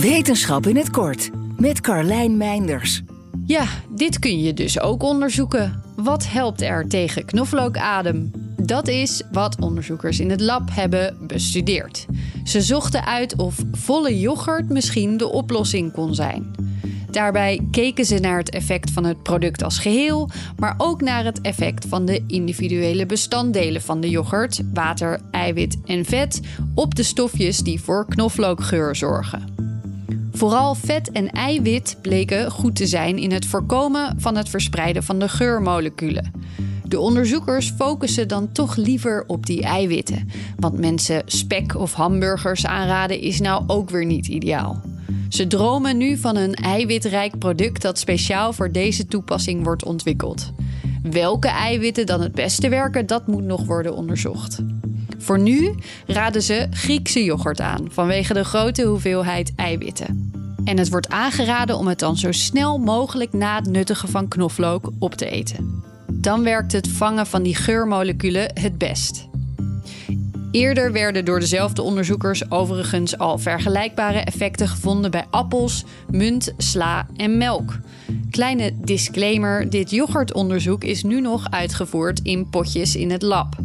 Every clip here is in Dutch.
Wetenschap in het kort met Carlijn Meinders. Ja, dit kun je dus ook onderzoeken. Wat helpt er tegen knoflookadem? Dat is wat onderzoekers in het lab hebben bestudeerd. Ze zochten uit of volle yoghurt misschien de oplossing kon zijn. Daarbij keken ze naar het effect van het product als geheel, maar ook naar het effect van de individuele bestanddelen van de yoghurt, water, eiwit en vet, op de stofjes die voor knoflookgeur zorgen. Vooral vet en eiwit bleken goed te zijn in het voorkomen van het verspreiden van de geurmoleculen. De onderzoekers focussen dan toch liever op die eiwitten, want mensen spek of hamburgers aanraden is nou ook weer niet ideaal. Ze dromen nu van een eiwitrijk product dat speciaal voor deze toepassing wordt ontwikkeld. Welke eiwitten dan het beste werken, dat moet nog worden onderzocht. Voor nu raden ze Griekse yoghurt aan vanwege de grote hoeveelheid eiwitten. En het wordt aangeraden om het dan zo snel mogelijk na het nuttigen van knoflook op te eten. Dan werkt het vangen van die geurmoleculen het best. Eerder werden door dezelfde onderzoekers overigens al vergelijkbare effecten gevonden bij appels, munt, sla en melk. Kleine disclaimer: dit yoghurtonderzoek is nu nog uitgevoerd in potjes in het lab.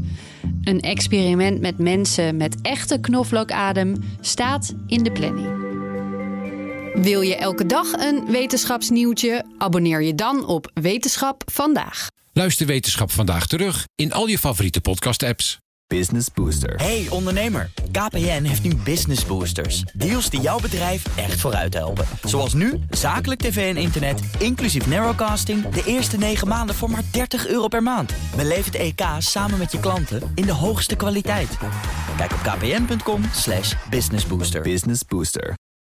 Een experiment met mensen met echte knoflookadem staat in de planning. Wil je elke dag een wetenschapsnieuwtje? Abonneer je dan op Wetenschap vandaag. Luister Wetenschap vandaag terug in al je favoriete podcast-apps. Business Booster. Hey ondernemer, KPN heeft nu Business Boosters. Deals die jouw bedrijf echt vooruit helpen. Zoals nu, zakelijk tv en internet, inclusief narrowcasting... de eerste 9 maanden voor maar 30 euro per maand. Beleef het EK samen met je klanten in de hoogste kwaliteit. Kijk op kpn.com businessbooster. Business Booster.